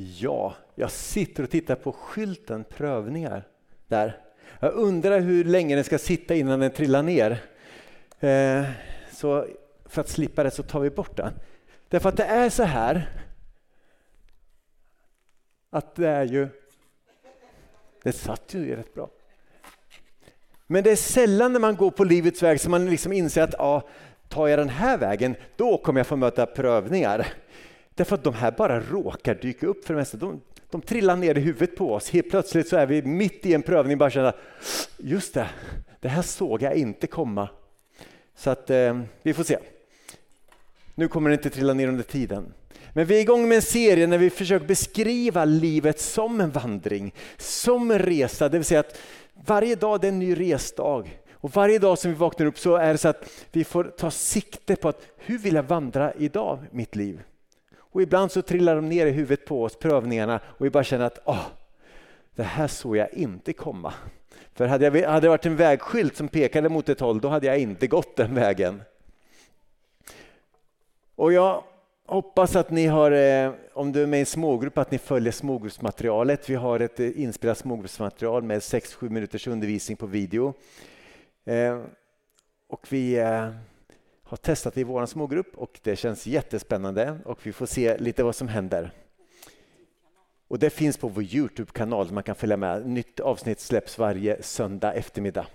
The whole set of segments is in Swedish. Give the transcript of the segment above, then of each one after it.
Ja, jag sitter och tittar på skylten prövningar där. Jag undrar hur länge den ska sitta innan den trillar ner. Eh, så för att slippa det så tar vi bort den. Därför att det är så här att det är ju... Det satt ju rätt bra. Men det är sällan när man går på livets väg som man liksom inser att ja, tar jag den här vägen, då kommer jag få möta prövningar. Därför att de här bara råkar dyka upp för det mesta. De, de trillar ner i huvudet på oss. Helt plötsligt så är vi mitt i en prövning och bara känner just det, det här såg jag inte komma. Så att eh, vi får se. Nu kommer det inte trilla ner under tiden. Men vi är igång med en serie när vi försöker beskriva livet som en vandring, som en resa. Det vill säga att varje dag är en ny resdag. Och varje dag som vi vaknar upp så är det så att vi får ta sikte på att hur vill jag vandra idag, mitt liv? Och ibland så trillar de ner i huvudet på oss, prövningarna, och vi bara känner att åh, det här såg jag inte komma. För hade, jag, hade det varit en vägskylt som pekade mot ett håll, då hade jag inte gått den vägen. Och jag hoppas att ni har, eh, om du är med i en smågrupp, att ni följer smågruppsmaterialet. Vi har ett eh, inspelat smågruppsmaterial med 6-7 minuters undervisning på video. Eh, och vi har testat det i vår smågrupp och det känns jättespännande och vi får se lite vad som händer. Och det finns på vår Youtube-kanal man kan följa med. Nytt avsnitt släpps varje söndag eftermiddag.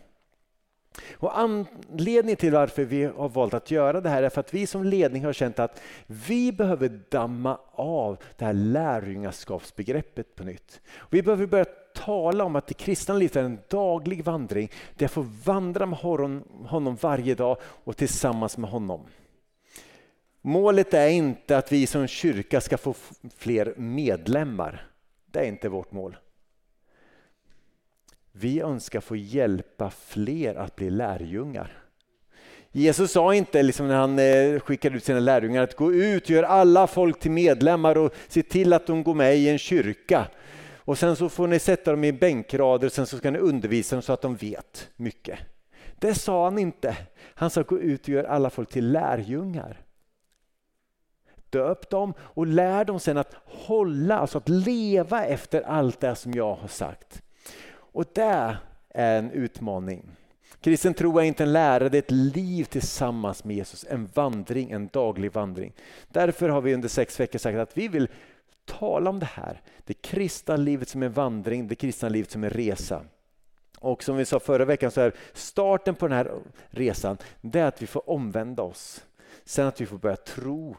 Och anledningen till varför vi har valt att göra det här är för att vi som ledning har känt att vi behöver damma av det här lärjungaskapsbegreppet på nytt. Vi behöver börja tala om att det kristna livet är en daglig vandring där jag får vandra med honom varje dag och tillsammans med honom. Målet är inte att vi som kyrka ska få fler medlemmar. Det är inte vårt mål. Vi önskar få hjälpa fler att bli lärjungar. Jesus sa inte liksom när han eh, skickade ut sina lärjungar att gå ut och gör alla folk till medlemmar och se till att de går med i en kyrka. Och sen så får ni sätta dem i bänkrader och sen så ska ni undervisa dem så att de vet mycket. Det sa han inte. Han sa gå ut och gör alla folk till lärjungar. Döp dem och lär dem sen att hålla, alltså att leva efter allt det som jag har sagt. Och det är en utmaning. Kristen tro är inte en lära, det är ett liv tillsammans med Jesus. En vandring, en daglig vandring. Därför har vi under sex veckor sagt att vi vill tala om det här. Det kristna livet som en vandring, det kristna livet som en resa. Och som vi sa förra veckan så är starten på den här resan det är att vi får omvända oss. Sen att vi får börja tro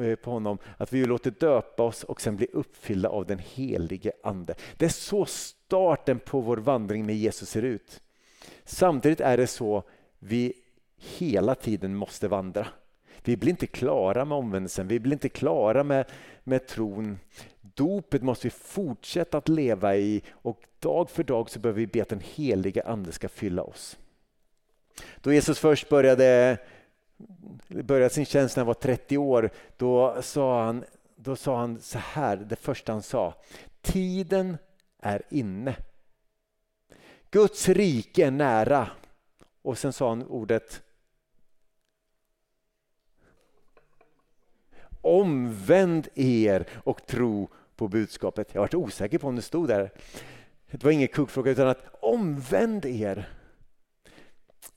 eh, på honom, att vi låter döpa oss och sen bli uppfyllda av den helige Ande. Det är så starten på vår vandring med Jesus ser ut. Samtidigt är det så vi hela tiden måste vandra. Vi blir inte klara med omvändelsen, vi blir inte klara med, med tron. Dopet måste vi fortsätta att leva i och dag för dag så behöver vi be att den helige Ande ska fylla oss. Då Jesus först började, började sin tjänst när han var 30 år, då sa han, då sa han så här, det första han sa. Tiden är inne. Guds rike är nära. Och sen sa han ordet Omvänd er och tro på budskapet. Jag varit osäker på om det stod där. Det var ingen kuggfråga utan att omvänd er.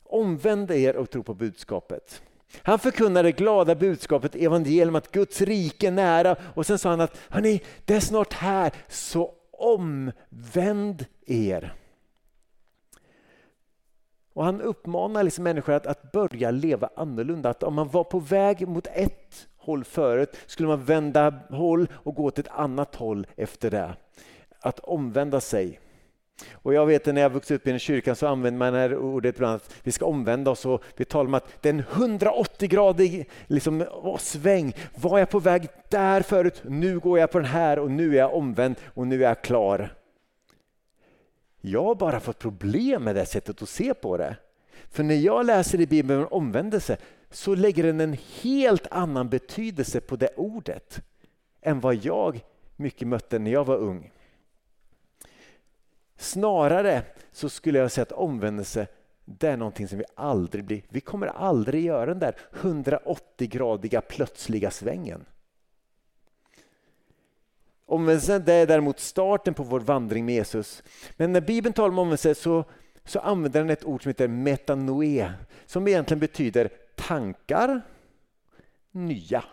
Omvänd er och tro på budskapet. Han förkunnade glada budskapet, evangelium, att Guds rike är nära och sen sa han att hörni, det är snart här, så omvänd er. Och han uppmanar liksom människor att, att börja leva annorlunda. Att om man var på väg mot ett håll förut skulle man vända håll och gå till ett annat håll efter det. Att omvända sig. Och jag vet när jag vuxit upp i en kyrka så använder man det här ordet ibland att vi ska omvända oss och vi talar om att det är en 180-gradig liksom, sväng. Var jag på väg där förut? Nu går jag på den här och nu är jag omvänd och nu är jag klar. Jag har bara fått problem med det sättet att se på det. För när jag läser i Bibeln om omvändelse så lägger den en helt annan betydelse på det ordet än vad jag mycket mötte när jag var ung. Snarare så skulle jag säga att omvändelse det är någonting som vi aldrig blir. Vi kommer aldrig göra den där 180-gradiga plötsliga svängen. Omvändelsen det är däremot starten på vår vandring med Jesus. Men när Bibeln talar om omvändelse så, så använder den ett ord som heter metanoe som egentligen betyder tankar nya.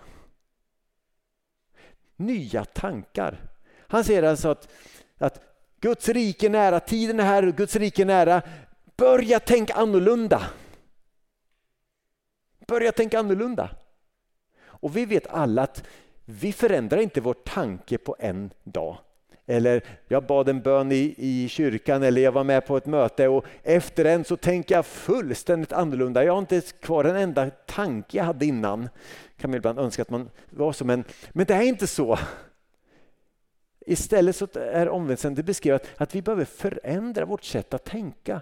Nya tankar. Han säger alltså att, att Guds rike är nära, tiden är här Guds rike är nära. Börja tänka annorlunda. Börja tänka annorlunda. Och vi vet alla att vi förändrar inte vår tanke på en dag. Eller jag bad en bön i, i kyrkan eller jag var med på ett möte och efter den så tänker jag fullständigt annorlunda. Jag har inte kvar en enda tanke jag hade innan. Kan man ibland önska att man var så, men, men det är inte så. Istället så är omvändelsen det beskrivet att vi behöver förändra vårt sätt att tänka.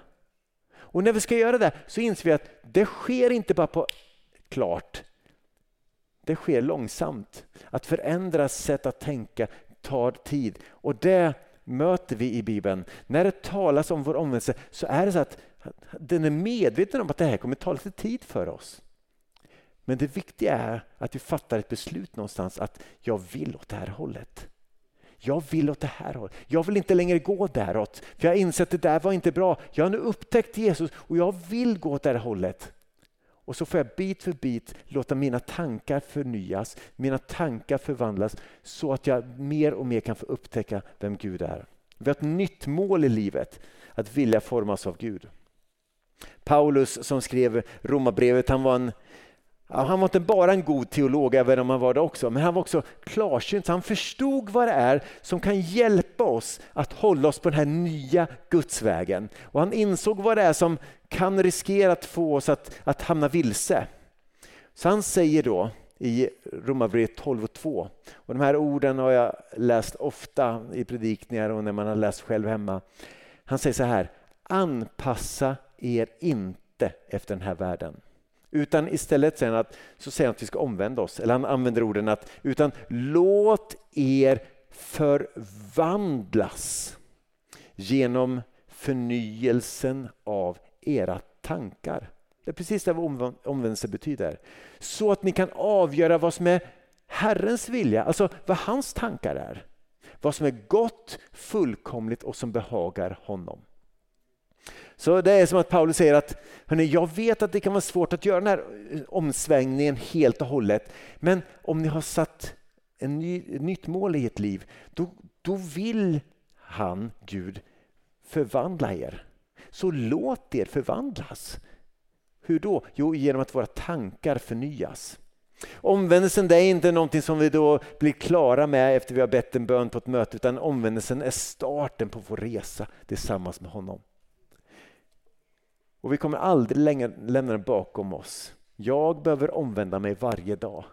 Och när vi ska göra det så inser vi att det sker inte bara på klart. Det sker långsamt. Att förändra sätt att tänka tar tid och det möter vi i Bibeln. När det talas om vår omvändelse så är det så att den är medveten om att det här kommer ta lite tid för oss. Men det viktiga är att vi fattar ett beslut någonstans att jag vill åt det här hållet. Jag vill åt det här hållet. Jag vill inte längre gå däråt. För jag har insett att det där var inte bra. Jag har nu upptäckt Jesus och jag vill gå åt det här hållet. Och så får jag bit för bit låta mina tankar förnyas, mina tankar förvandlas så att jag mer och mer kan få upptäcka vem Gud är. Vi har ett nytt mål i livet, att vilja formas av Gud. Paulus som skrev Romarbrevet, han var en han var inte bara en god teolog, även om han var det också, men han var också klarsynt. Han förstod vad det är som kan hjälpa oss att hålla oss på den här nya gudsvägen. Och han insåg vad det är som kan riskera att få oss att, att hamna vilse. Så han säger då i Romarbrevet 12 och 2, och de här orden har jag läst ofta i predikningar och när man har läst själv hemma. Han säger så här, anpassa er inte efter den här världen utan istället säger han att, så säger han att vi ska omvända oss. Eller han använder orden att utan låt er förvandlas genom förnyelsen av era tankar. Det är precis det vad omvändelse betyder. Så att ni kan avgöra vad som är Herrens vilja, alltså vad hans tankar är. Vad som är gott, fullkomligt och som behagar honom. Så det är som att Paulus säger att hörni, jag vet att det kan vara svårt att göra den här eh, omsvängningen helt och hållet. Men om ni har satt en ny, ett nytt mål i ert liv, då, då vill han, Gud, förvandla er. Så låt er förvandlas. Hur då? Jo, genom att våra tankar förnyas. Omvändelsen det är inte någonting som vi då blir klara med efter vi har bett en bön på ett möte, utan omvändelsen är starten på vår resa tillsammans med honom. Och vi kommer aldrig längre lämna den bakom oss. Jag behöver omvända mig varje dag.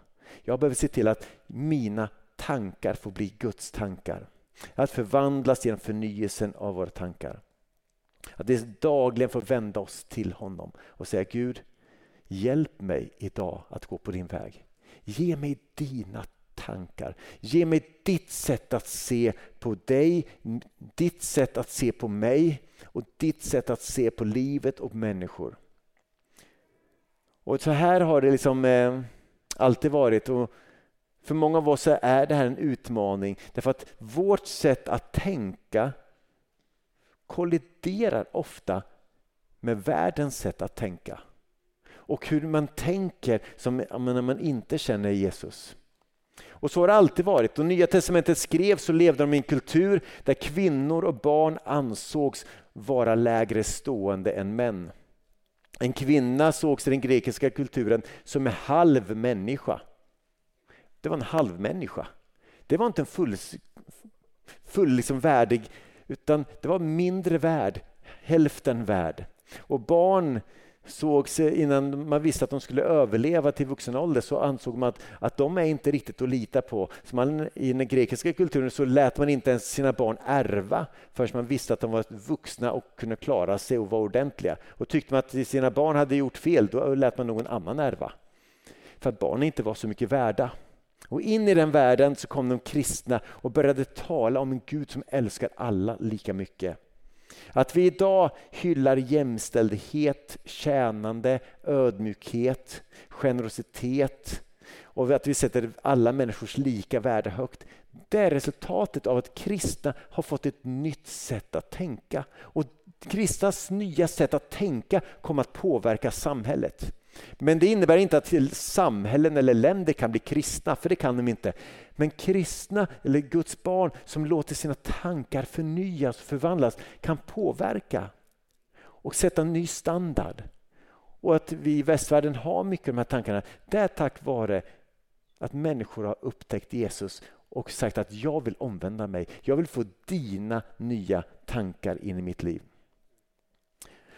Jag behöver se till att mina tankar får bli Guds tankar. Att förvandlas genom förnyelsen av våra tankar. Att vi dagligen får vända oss till honom och säga Gud, hjälp mig idag att gå på din väg. Ge mig dina tankar. Ge mig ditt sätt att se på dig, ditt sätt att se på mig och ditt sätt att se på livet och människor. Och så här har det liksom eh, alltid varit. Och för många av oss är det här en utmaning därför att vårt sätt att tänka kolliderar ofta med världens sätt att tänka. Och hur man tänker som när man inte känner Jesus. Och så har det alltid varit. Då Nya Testamentet skrevs så levde de i en kultur där kvinnor och barn ansågs vara lägre stående än män. En kvinna sågs i den grekiska kulturen som en halv människa. Det var en halv människa. Det var inte en full, full liksom värdig, utan det var mindre värd, hälften värd. Och barn sågs innan man visste att de skulle överleva till vuxen ålder så ansåg man att, att de är inte riktigt att lita på. Så man, I den grekiska kulturen så lät man inte ens sina barn ärva förrän man visste att de var vuxna och kunde klara sig och var ordentliga. Och tyckte man att sina barn hade gjort fel då lät man någon annan ärva. För att barnen inte var så mycket värda. Och in i den världen så kom de kristna och började tala om en Gud som älskar alla lika mycket. Att vi idag hyllar jämställdhet, tjänande, ödmjukhet, generositet och att vi sätter alla människors lika värde högt. det är resultatet av att kristna har fått ett nytt sätt att tänka. Och kristnas nya sätt att tänka kommer att påverka samhället. Men det innebär inte att samhällen eller länder kan bli kristna, för det kan de inte. Men kristna, eller Guds barn, som låter sina tankar förnyas och förvandlas, kan påverka och sätta en ny standard. Och att vi i västvärlden har mycket av de här tankarna, det är tack vare att människor har upptäckt Jesus och sagt att jag vill omvända mig. Jag vill få dina nya tankar in i mitt liv.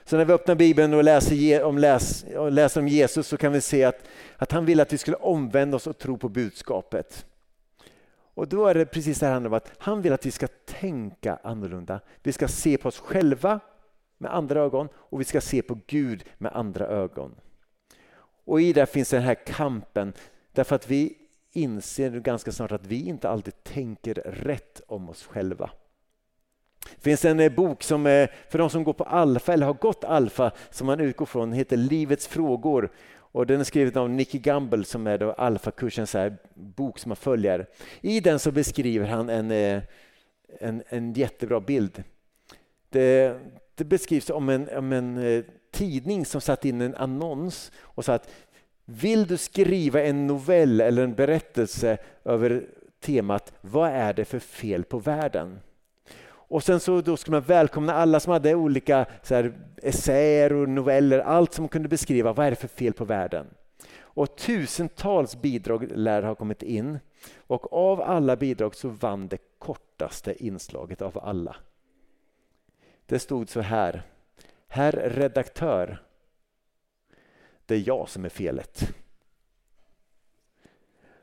Så när vi öppnar Bibeln och läser om, läs, och läser om Jesus så kan vi se att, att han vill att vi skulle omvända oss och tro på budskapet. Och då är det precis det här handlar om att han vill att vi ska tänka annorlunda. Vi ska se på oss själva med andra ögon och vi ska se på Gud med andra ögon. Och i det finns den här kampen därför att vi inser ganska snart att vi inte alltid tänker rätt om oss själva. Det finns en eh, bok som eh, för de som går på alfa eller har gått alfa som man utgår från heter Livets frågor. Och den är skriven av Nicky Gamble som är då alfakursens bok som man följer. I den så beskriver han en, eh, en, en jättebra bild. Det, det beskrivs om en, om en tidning som satt in en annons och sa att vill du skriva en novell eller en berättelse över temat Vad är det för fel på världen? Och sen så då skulle man välkomna alla som hade olika så här, essäer och noveller, allt som kunde beskriva vad är det för fel på världen. Och tusentals bidrag lär ha kommit in och av alla bidrag så vann det kortaste inslaget av alla. Det stod så här. Herr redaktör, det är jag som är felet.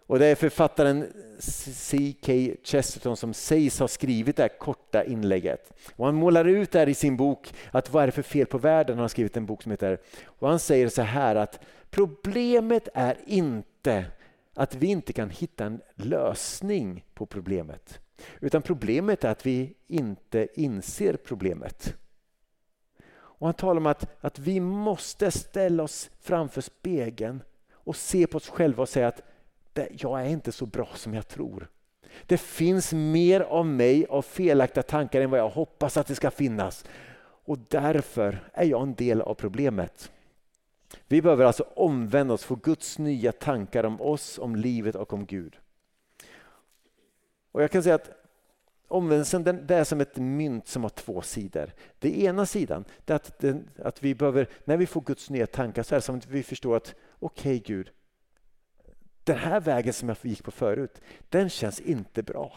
Och det är författaren C.K. Chesterton som sägs ha skrivit det här korta inlägget. Och han målar ut det här i sin bok, att vad är det för fel på världen? Han har skrivit en bok som heter, och han säger så här att problemet är inte att vi inte kan hitta en lösning på problemet. Utan problemet är att vi inte inser problemet. Och han talar om att, att vi måste ställa oss framför spegeln och se på oss själva och säga att jag är inte så bra som jag tror. Det finns mer av mig av felaktiga tankar än vad jag hoppas att det ska finnas. Och därför är jag en del av problemet. Vi behöver alltså omvända oss, få Guds nya tankar om oss, om livet och om Gud. Och Jag kan säga att omvändelsen den, det är som ett mynt som har två sidor. Den ena sidan är att, den, att vi behöver, när vi får Guds nya tankar så är det som att vi förstår att okej okay, Gud, den här vägen som jag gick på förut, den känns inte bra.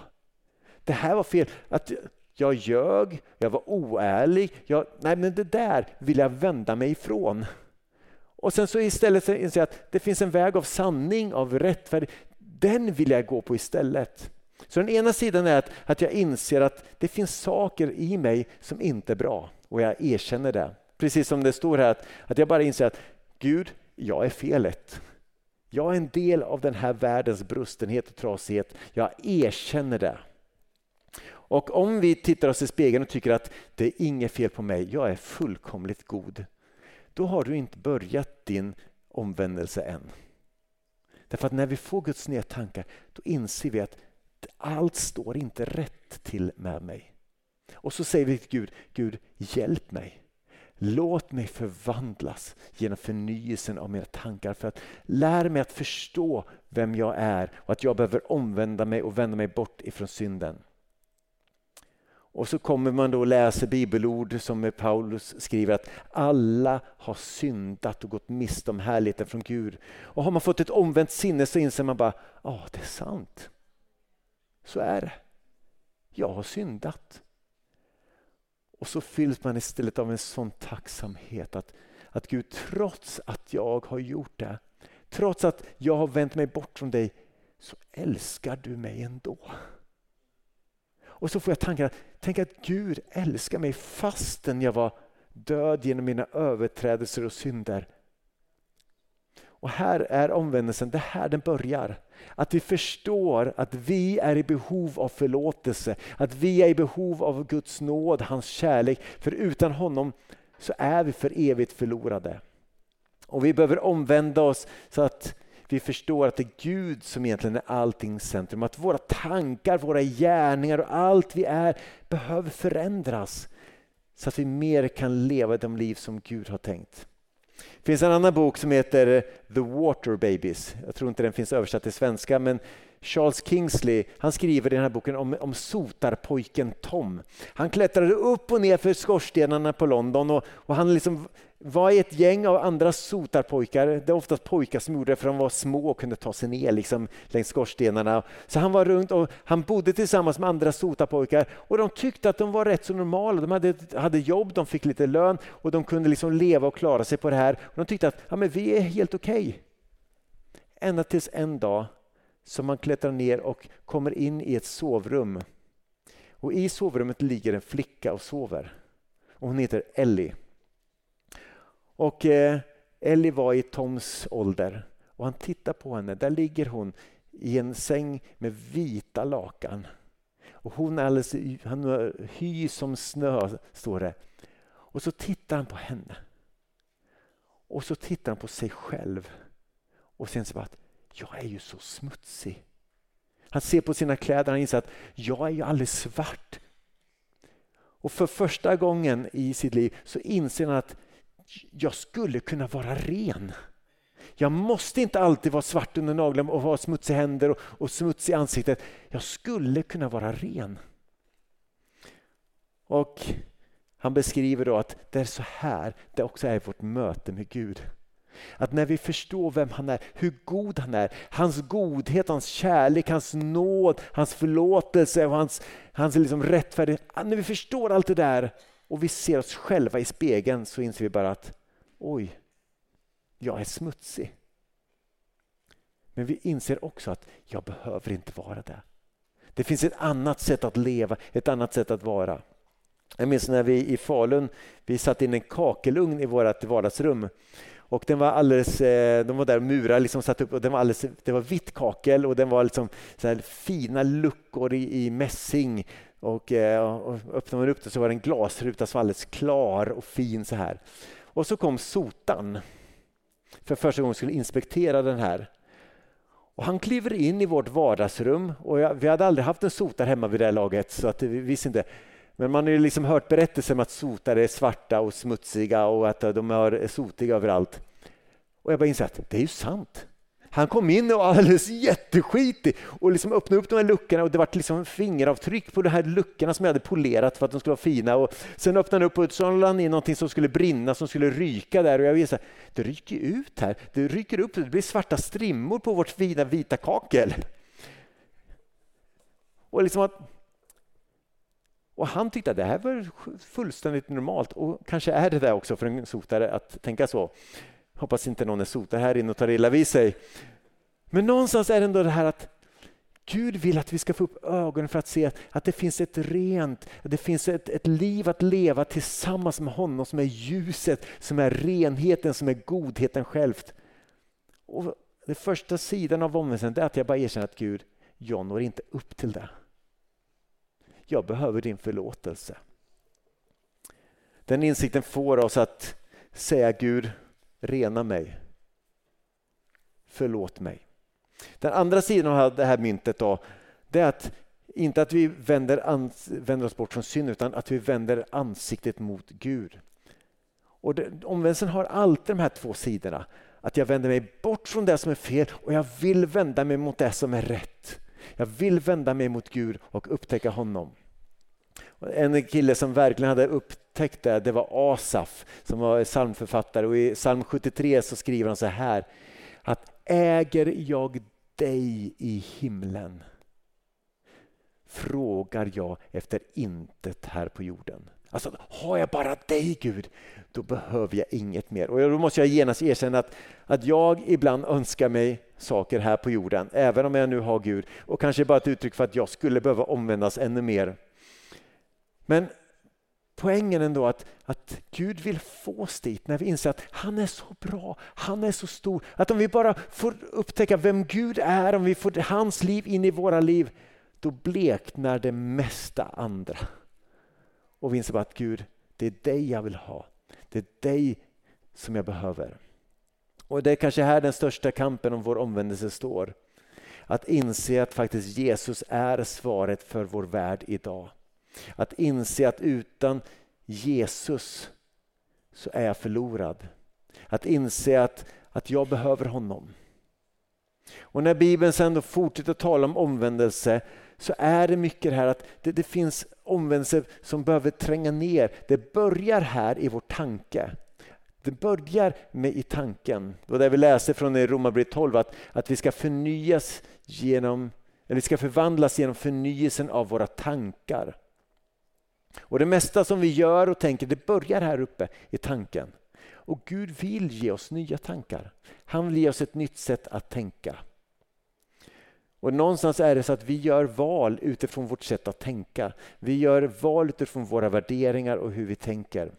Det här var fel. Att jag ljög, jag var oärlig. Jag, nej, men det där vill jag vända mig ifrån. Och sen så istället så inser jag att det finns en väg av sanning, av rättfärdighet. Den vill jag gå på istället. Så den ena sidan är att, att jag inser att det finns saker i mig som inte är bra och jag erkänner det. Precis som det står här att, att jag bara inser att Gud, jag är felet. Jag är en del av den här världens brustenhet och trasighet. Jag erkänner det. Och om vi tittar oss i spegeln och tycker att det är inget fel på mig, jag är fullkomligt god. Då har du inte börjat din omvändelse än. Därför att när vi får Guds nya tankar, då inser vi att allt står inte rätt till med mig. Och så säger vi till Gud, Gud hjälp mig. Låt mig förvandlas genom förnyelsen av mina tankar för att lära mig att förstå vem jag är och att jag behöver omvända mig och vända mig bort ifrån synden. Och så kommer man då och läser bibelord som Paulus skriver att alla har syndat och gått miste om härligheten från Gud. Och har man fått ett omvänt sinne så inser man bara, ja det är sant. Så är det. Jag har syndat. Och så fylls man istället av en sån tacksamhet att, att Gud trots att jag har gjort det, trots att jag har vänt mig bort från dig, så älskar du mig ändå. Och så får jag tanken att tänk att Gud älskar mig fastän jag var död genom mina överträdelser och synder. Och här är omvändelsen, det här den börjar. Att vi förstår att vi är i behov av förlåtelse, att vi är i behov av Guds nåd, hans kärlek. För utan honom så är vi för evigt förlorade. Och vi behöver omvända oss så att vi förstår att det är Gud som egentligen är alltings centrum. Att våra tankar, våra gärningar och allt vi är behöver förändras så att vi mer kan leva de liv som Gud har tänkt. Det finns en annan bok som heter The Water Babies. Jag tror inte den finns översatt till svenska men Charles Kingsley han skriver i den här boken om, om sotarpojken Tom. Han klättrade upp och ner för skorstenarna på London och, och han liksom var i ett gäng av andra sotarpojkar. Det var oftast pojkar som gjorde det för de var små och kunde ta sig ner liksom, längs skorstenarna. Så han var runt och han bodde tillsammans med andra sotarpojkar och de tyckte att de var rätt så normala. De hade, hade jobb, de fick lite lön och de kunde liksom leva och klara sig på det här. Och de tyckte att ja, men vi är helt okej. Okay. Ända tills en dag som man klättrar ner och kommer in i ett sovrum. Och I sovrummet ligger en flicka och sover. Och hon heter Ellie. Och eh, Ellie var i Toms ålder och han tittar på henne. Där ligger hon i en säng med vita lakan. Och hon är alldeles han är hy som snö, står det. Och så tittar han på henne. Och så tittar han på sig själv. Och sen så att jag är ju så smutsig. Han ser på sina kläder och inser att jag är ju alldeles svart. Och för första gången i sitt liv så inser han att jag skulle kunna vara ren. Jag måste inte alltid vara svart under naglarna och ha smutsiga händer och, och smuts i ansiktet. Jag skulle kunna vara ren. Och Han beskriver då att det är så här det också är vårt möte med Gud. Att när vi förstår vem han är, hur god han är, hans godhet, hans kärlek, hans nåd, hans förlåtelse och hans, hans liksom rättfärdighet. När vi förstår allt det där och vi ser oss själva i spegeln så inser vi bara att oj, jag är smutsig. Men vi inser också att jag behöver inte vara det. Det finns ett annat sätt att leva, ett annat sätt att vara. Jag minns när vi i Falun vi satte in en kakelugn i vårt vardagsrum och den var alldeles, eh, de var där och murade, liksom satt upp och den var alldeles, det var vitt kakel och den var liksom så fina luckor i, i mässing. Och, eh, och öppnade man upp det så var det en glasruta som var alldeles klar och fin så här. Och så kom sotan för första gången skulle inspektera den här. Och han kliver in i vårt vardagsrum och jag, vi hade aldrig haft en sotare hemma vid det här laget så att vi visste inte. Men man har ju liksom hört berättelser om att sotare är svarta och smutsiga och att de är sotiga överallt. Och jag bara inser att det är ju sant. Han kom in och var alldeles jätteskitig och liksom öppnade upp de här luckorna och det var liksom fingeravtryck på de här luckorna som jag hade polerat för att de skulle vara fina. Och sen öppnade han upp och så han in någonting som skulle brinna, som skulle ryka där och jag visste det ryker ut här. Det ryker upp, det blir svarta strimmor på vårt fina vita kakel. Och liksom att och han tyckte att det här var fullständigt normalt och kanske är det där också för en sotare att tänka så. Hoppas inte någon är sotare här inne och tar illa vid sig. Men någonstans är det ändå det här att Gud vill att vi ska få upp ögonen för att se att det finns ett rent, att det finns ett, ett liv att leva tillsammans med honom som är ljuset, som är renheten, som är godheten självt. Och Den första sidan av omvändelsen är att jag bara erkänner att Gud, jag når inte upp till det jag behöver din förlåtelse. Den insikten får oss att säga Gud, rena mig. Förlåt mig. Den andra sidan av det här myntet då, det är att inte att vi vänder, vänder oss bort från synd utan att vi vänder ansiktet mot Gud. Och det, omvändelsen har alltid de här två sidorna. Att jag vänder mig bort från det som är fel och jag vill vända mig mot det som är rätt. Jag vill vända mig mot Gud och upptäcka honom. En kille som verkligen hade upptäckt det, det var Asaf som var psalmförfattare och i psalm 73 så skriver han så här att äger jag dig i himlen frågar jag efter intet här på jorden. Alltså, har jag bara dig Gud, då behöver jag inget mer. Och då måste jag genast erkänna att, att jag ibland önskar mig saker här på jorden, även om jag nu har Gud. Och kanske bara ett uttryck för att jag skulle behöva omvändas ännu mer. Men poängen ändå att, att Gud vill få oss dit när vi inser att han är så bra, han är så stor. Att om vi bara får upptäcka vem Gud är, om vi får hans liv in i våra liv, då bleknar det mesta andra. Och vi inser bara att Gud, det är dig jag vill ha. Det är dig som jag behöver. Och Det är kanske här den största kampen om vår omvändelse står. Att inse att faktiskt Jesus är svaret för vår värld idag. Att inse att utan Jesus så är jag förlorad. Att inse att, att jag behöver honom. Och när Bibeln sen då fortsätter tala om omvändelse så är det mycket det här att det, det finns omvändelse som behöver tränga ner. Det börjar här i vår tanke. Det börjar med i tanken. det där vi läser från Romarbrevet 12 att, att vi ska förnyas genom, eller vi ska förvandlas genom förnyelsen av våra tankar. Och Det mesta som vi gör och tänker det börjar här uppe i tanken. Och Gud vill ge oss nya tankar. Han vill ge oss ett nytt sätt att tänka. Och Någonstans är det så att vi gör val utifrån vårt sätt att tänka. Vi gör val utifrån våra värderingar och hur vi tänker.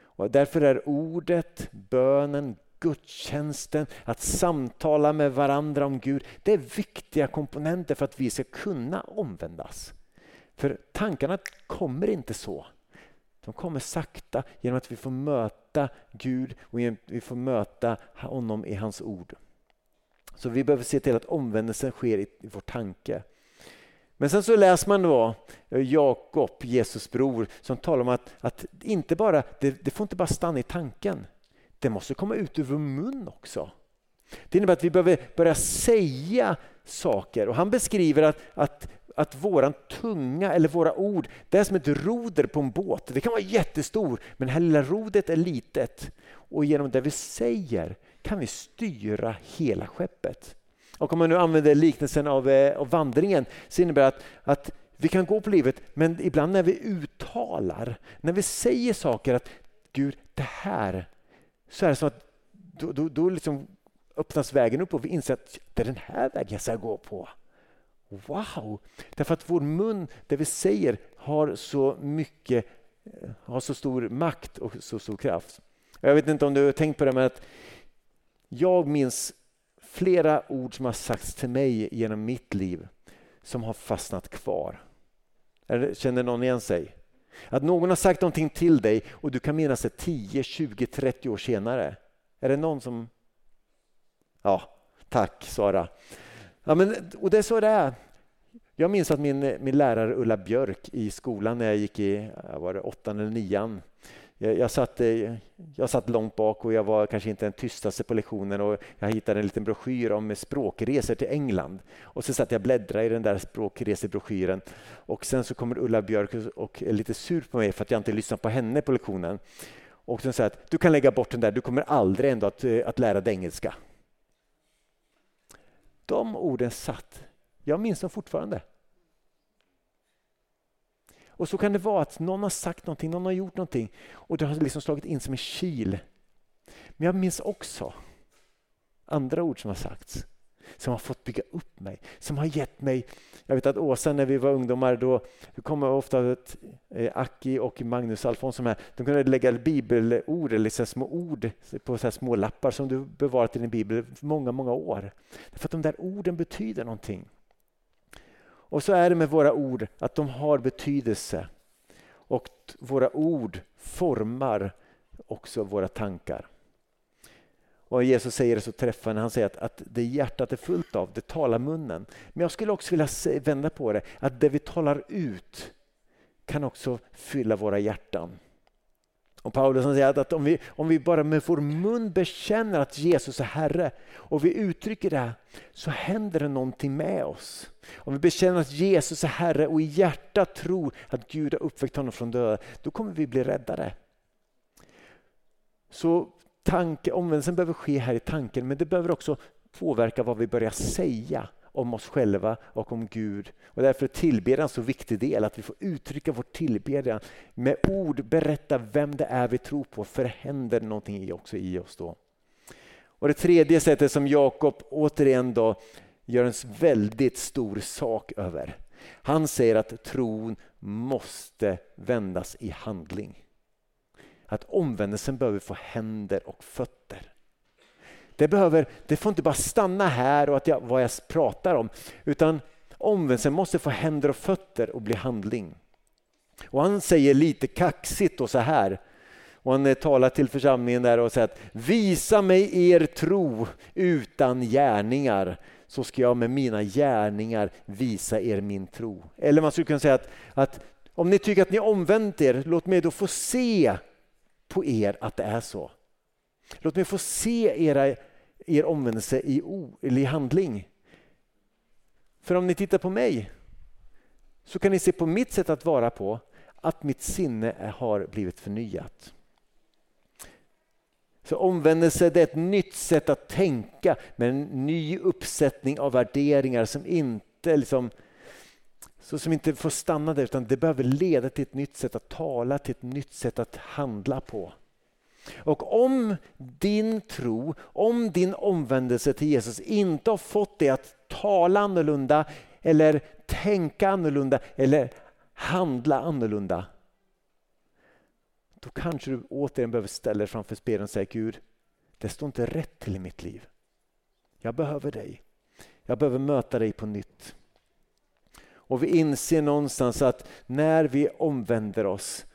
Och därför är ordet, bönen, gudstjänsten, att samtala med varandra om Gud, det är viktiga komponenter för att vi ska kunna omvändas. För tankarna kommer inte så. De kommer sakta genom att vi får möta Gud och vi får möta honom i hans ord. Så vi behöver se till att omvändelsen sker i, i vår tanke. Men sen så läser man då eh, Jakob, Jesus bror, som talar om att, att inte bara, det, det, får inte bara stanna i tanken. Det måste komma ut ur vår mun också. Det innebär att vi behöver börja säga saker. Och Han beskriver att, att, att våran tunga eller våra ord, det är som ett roder på en båt. Det kan vara jättestor, men det här lilla rodret är litet. Och genom det vi säger kan vi styra hela skeppet. Och om man nu använder liknelsen av, eh, av vandringen så innebär det att, att vi kan gå på livet men ibland när vi uttalar, när vi säger saker att Gud, det här, så är det som att då, då, då liksom öppnas vägen upp och vi inser att det är den här vägen jag ska gå på. Wow! Därför att vår mun, det vi säger, har så mycket, eh, har så stor makt och så stor kraft. Jag vet inte om du har tänkt på det, men att jag minns flera ord som har sagts till mig genom mitt liv som har fastnat kvar. Känner någon igen sig? Att någon har sagt någonting till dig och du kan minnas det 10, 20, 30 år senare. Är det någon som... Ja, tack Sara. Ja, men, och det är så det är. Jag minns att min, min lärare Ulla Björk i skolan när jag gick i var det åttan eller nian jag, jag, satt, eh, jag satt långt bak och jag var kanske inte den tystaste på lektionen och jag hittade en liten broschyr om språkresor till England. Och så satt jag och bläddrade i den där språkresebroschyren och sen så kommer Ulla Björk och är lite sur på mig för att jag inte lyssnar på henne på lektionen. Och sen säger att du kan lägga bort den där, du kommer aldrig ändå att, eh, att lära dig engelska. De orden satt. Jag minns dem fortfarande. Och så kan det vara att någon har sagt någonting, någon har gjort någonting och det har liksom slagit in som en kil. Men jag minns också andra ord som har sagts som har fått bygga upp mig, som har gett mig... Jag vet att Åsa, när vi var ungdomar, då kom ofta att eh, Aki och Magnus Alfonsson här. De kunde lägga bibelord, eller så små ord på så små lappar som du bevarat i din bibel många, många år. För att de där orden betyder någonting. Och så är det med våra ord, att de har betydelse. Och våra ord formar också våra tankar. Och Jesus säger det så träffande, han säger att, att det hjärtat är fullt av, det talar munnen. Men jag skulle också vilja vända på det, att det vi talar ut kan också fylla våra hjärtan. Och Paulus säger att om vi, om vi bara med vår mun bekänner att Jesus är Herre och vi uttrycker det så händer det någonting med oss. Om vi bekänner att Jesus är Herre och i hjärtat tror att Gud har uppväckt honom från döden, då kommer vi bli räddade. Så tanke, omvändelsen behöver ske här i tanken men det behöver också påverka vad vi börjar säga om oss själva och om Gud. Och därför är tillbedjan en så viktig del, att vi får uttrycka vår tillbedjan med ord, berätta vem det är vi tror på, för det händer någonting också i oss då. Och Det tredje sättet som Jakob återigen då gör en väldigt stor sak över. Han säger att tron måste vändas i handling. Att omvändelsen behöver få händer och fötter. Det, behöver, det får inte bara stanna här och att jag, vad jag pratar om, utan omvändelsen måste få händer och fötter och bli handling. Och Han säger lite kaxigt och så här, Och han eh, talar till församlingen där och säger att visa mig er tro utan gärningar så ska jag med mina gärningar visa er min tro. Eller man skulle kunna säga att, att om ni tycker att ni omvänt er, låt mig då få se på er att det är så. Låt mig få se era, er omvändelse i, o, eller i handling. För om ni tittar på mig så kan ni se på mitt sätt att vara på att mitt sinne har blivit förnyat. Så omvändelse det är ett nytt sätt att tänka med en ny uppsättning av värderingar som inte liksom, så som inte får stanna där utan det behöver leda till ett nytt sätt att tala, till ett nytt sätt att handla på. Och om din tro, om din omvändelse till Jesus inte har fått dig att tala annorlunda eller tänka annorlunda eller handla annorlunda. Då kanske du återigen behöver ställa dig framför spegeln och säga Gud, det står inte rätt till i mitt liv. Jag behöver dig. Jag behöver möta dig på nytt. Och vi inser någonstans att när vi omvänder oss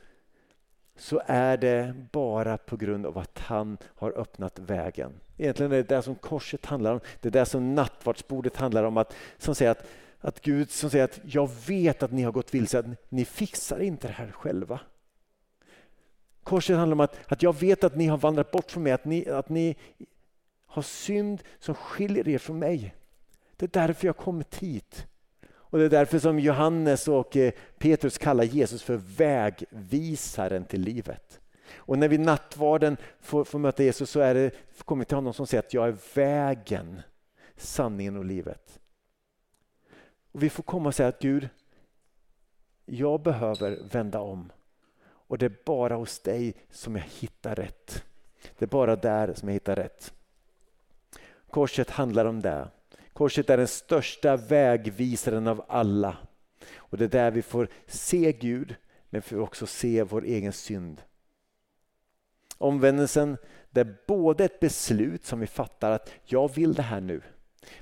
så är det bara på grund av att han har öppnat vägen. Egentligen är det det som korset handlar om. Det är det som nattvardsbordet handlar om. Att, som säger att, att Gud som säger att jag vet att ni har gått vilse, att ni fixar inte det här själva. Korset handlar om att, att jag vet att ni har vandrat bort från mig, att ni, att ni har synd som skiljer er från mig. Det är därför jag har kommit hit. Och Det är därför som Johannes och eh, Petrus kallar Jesus för vägvisaren till livet. Och när vi nattvarden får, får möta Jesus så är det, kommer vi till honom som säger att jag är vägen, sanningen och livet. Och Vi får komma och säga att Gud, jag behöver vända om. Och det är bara hos dig som jag hittar rätt. Det är bara där som jag hittar rätt. Korset handlar om det. Korset är den största vägvisaren av alla. Och Det är där vi får se Gud, men får också se vår egen synd. Omvändelsen det är både ett beslut som vi fattar att jag vill det här nu.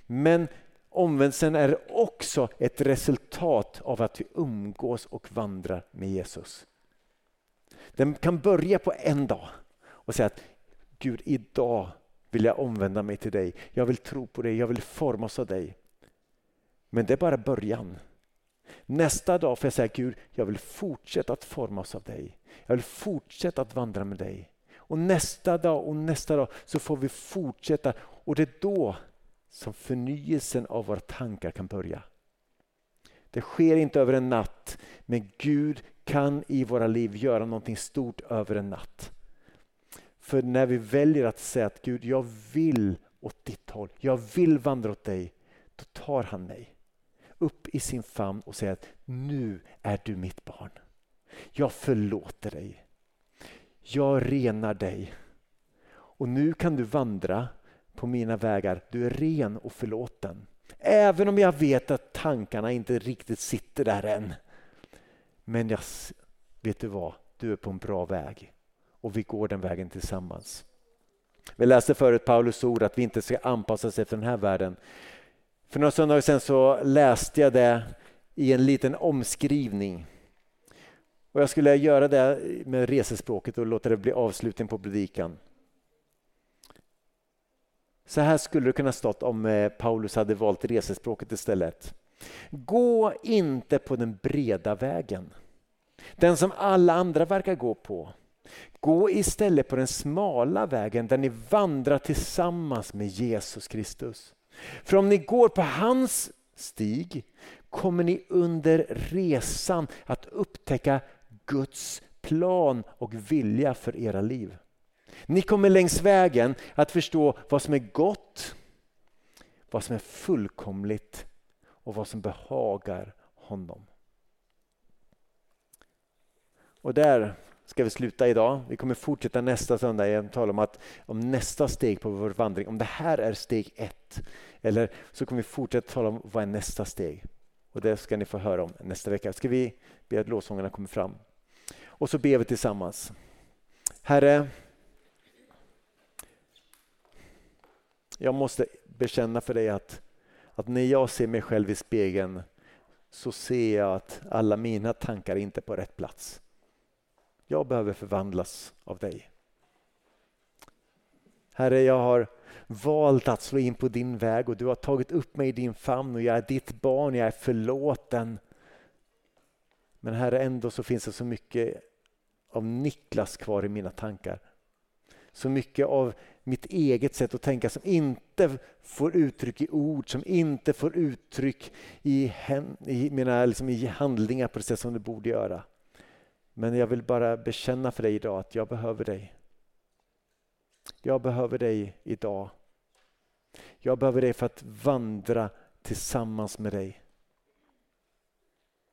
Men omvändelsen är också ett resultat av att vi umgås och vandrar med Jesus. Den kan börja på en dag och säga att Gud idag vill jag omvända mig till dig. Jag vill tro på dig, jag vill formas av dig. Men det är bara början. Nästa dag får jag säga Gud, jag vill fortsätta att formas av dig. Jag vill fortsätta att vandra med dig. Och nästa dag och nästa dag så får vi fortsätta och det är då som förnyelsen av våra tankar kan börja. Det sker inte över en natt, men Gud kan i våra liv göra någonting stort över en natt. För när vi väljer att säga att Gud, jag vill åt ditt håll, jag vill vandra åt dig, då tar han mig upp i sin famn och säger att nu är du mitt barn. Jag förlåter dig. Jag renar dig. Och nu kan du vandra på mina vägar. Du är ren och förlåten. Även om jag vet att tankarna inte riktigt sitter där än. Men jag, vet du vad? Du är på en bra väg och vi går den vägen tillsammans. Vi läste förut Paulus ord att vi inte ska anpassa oss efter den här världen. För några söndagar sedan så läste jag det i en liten omskrivning. Och jag skulle göra det med resespråket och låta det bli avslutning på predikan. Så här skulle det kunna stått om eh, Paulus hade valt resespråket istället. Gå inte på den breda vägen, den som alla andra verkar gå på. Gå istället på den smala vägen där ni vandrar tillsammans med Jesus Kristus. För om ni går på hans stig kommer ni under resan att upptäcka Guds plan och vilja för era liv. Ni kommer längs vägen att förstå vad som är gott, vad som är fullkomligt och vad som behagar honom. Och där ska vi sluta idag. Vi kommer fortsätta nästa söndag igen tala om, att, om nästa steg på vår vandring. Om det här är steg ett. Eller så kommer vi fortsätta tala om vad är nästa steg. Och Det ska ni få höra om nästa vecka. Ska vi be att lovsångarna kommer fram. Och så ber vi tillsammans. Herre, jag måste bekänna för dig att, att när jag ser mig själv i spegeln så ser jag att alla mina tankar är inte är på rätt plats. Jag behöver förvandlas av dig. Herre, jag har valt att slå in på din väg och du har tagit upp mig i din famn och jag är ditt barn, jag är förlåten. Men Herre, ändå så finns det så mycket av Niklas kvar i mina tankar. Så mycket av mitt eget sätt att tänka som inte får uttryck i ord, som inte får uttryck i, i mina liksom i handlingar på det sätt som det borde göra. Men jag vill bara bekänna för dig idag att jag behöver dig. Jag behöver dig idag. Jag behöver dig för att vandra tillsammans med dig.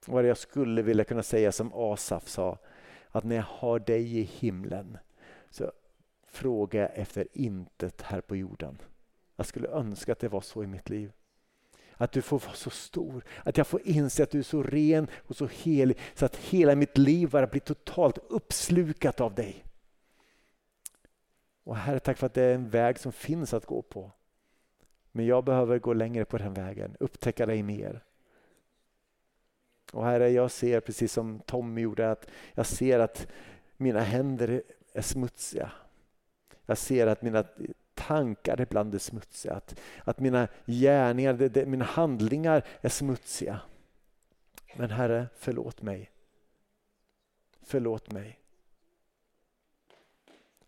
Vad jag skulle vilja kunna säga som Asaf sa, att när jag har dig i himlen så frågar jag efter intet här på jorden. Jag skulle önska att det var så i mitt liv. Att du får vara så stor, att jag får inse att du är så ren och så helig så att hela mitt liv bara blir totalt uppslukat av dig. Och Herre, tack för att det är en väg som finns att gå på. Men jag behöver gå längre på den vägen, upptäcka dig mer. Och Herre, jag ser precis som Tommy gjorde, att jag ser att mina händer är smutsiga. Jag ser att mina tankar ibland är smutsiga, att, att mina gärningar, det, det, mina handlingar är smutsiga. Men Herre, förlåt mig. Förlåt mig.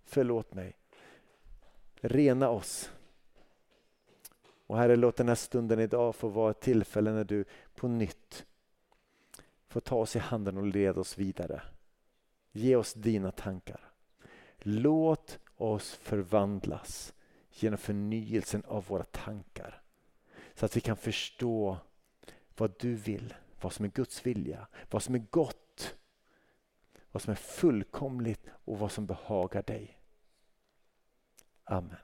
Förlåt mig. Rena oss. Och Herre, låt den här stunden idag få vara ett tillfälle när du på nytt får ta oss i handen och leda oss vidare. Ge oss dina tankar. Låt oss förvandlas genom förnyelsen av våra tankar. Så att vi kan förstå vad du vill, vad som är Guds vilja, vad som är gott, vad som är fullkomligt och vad som behagar dig. Amen.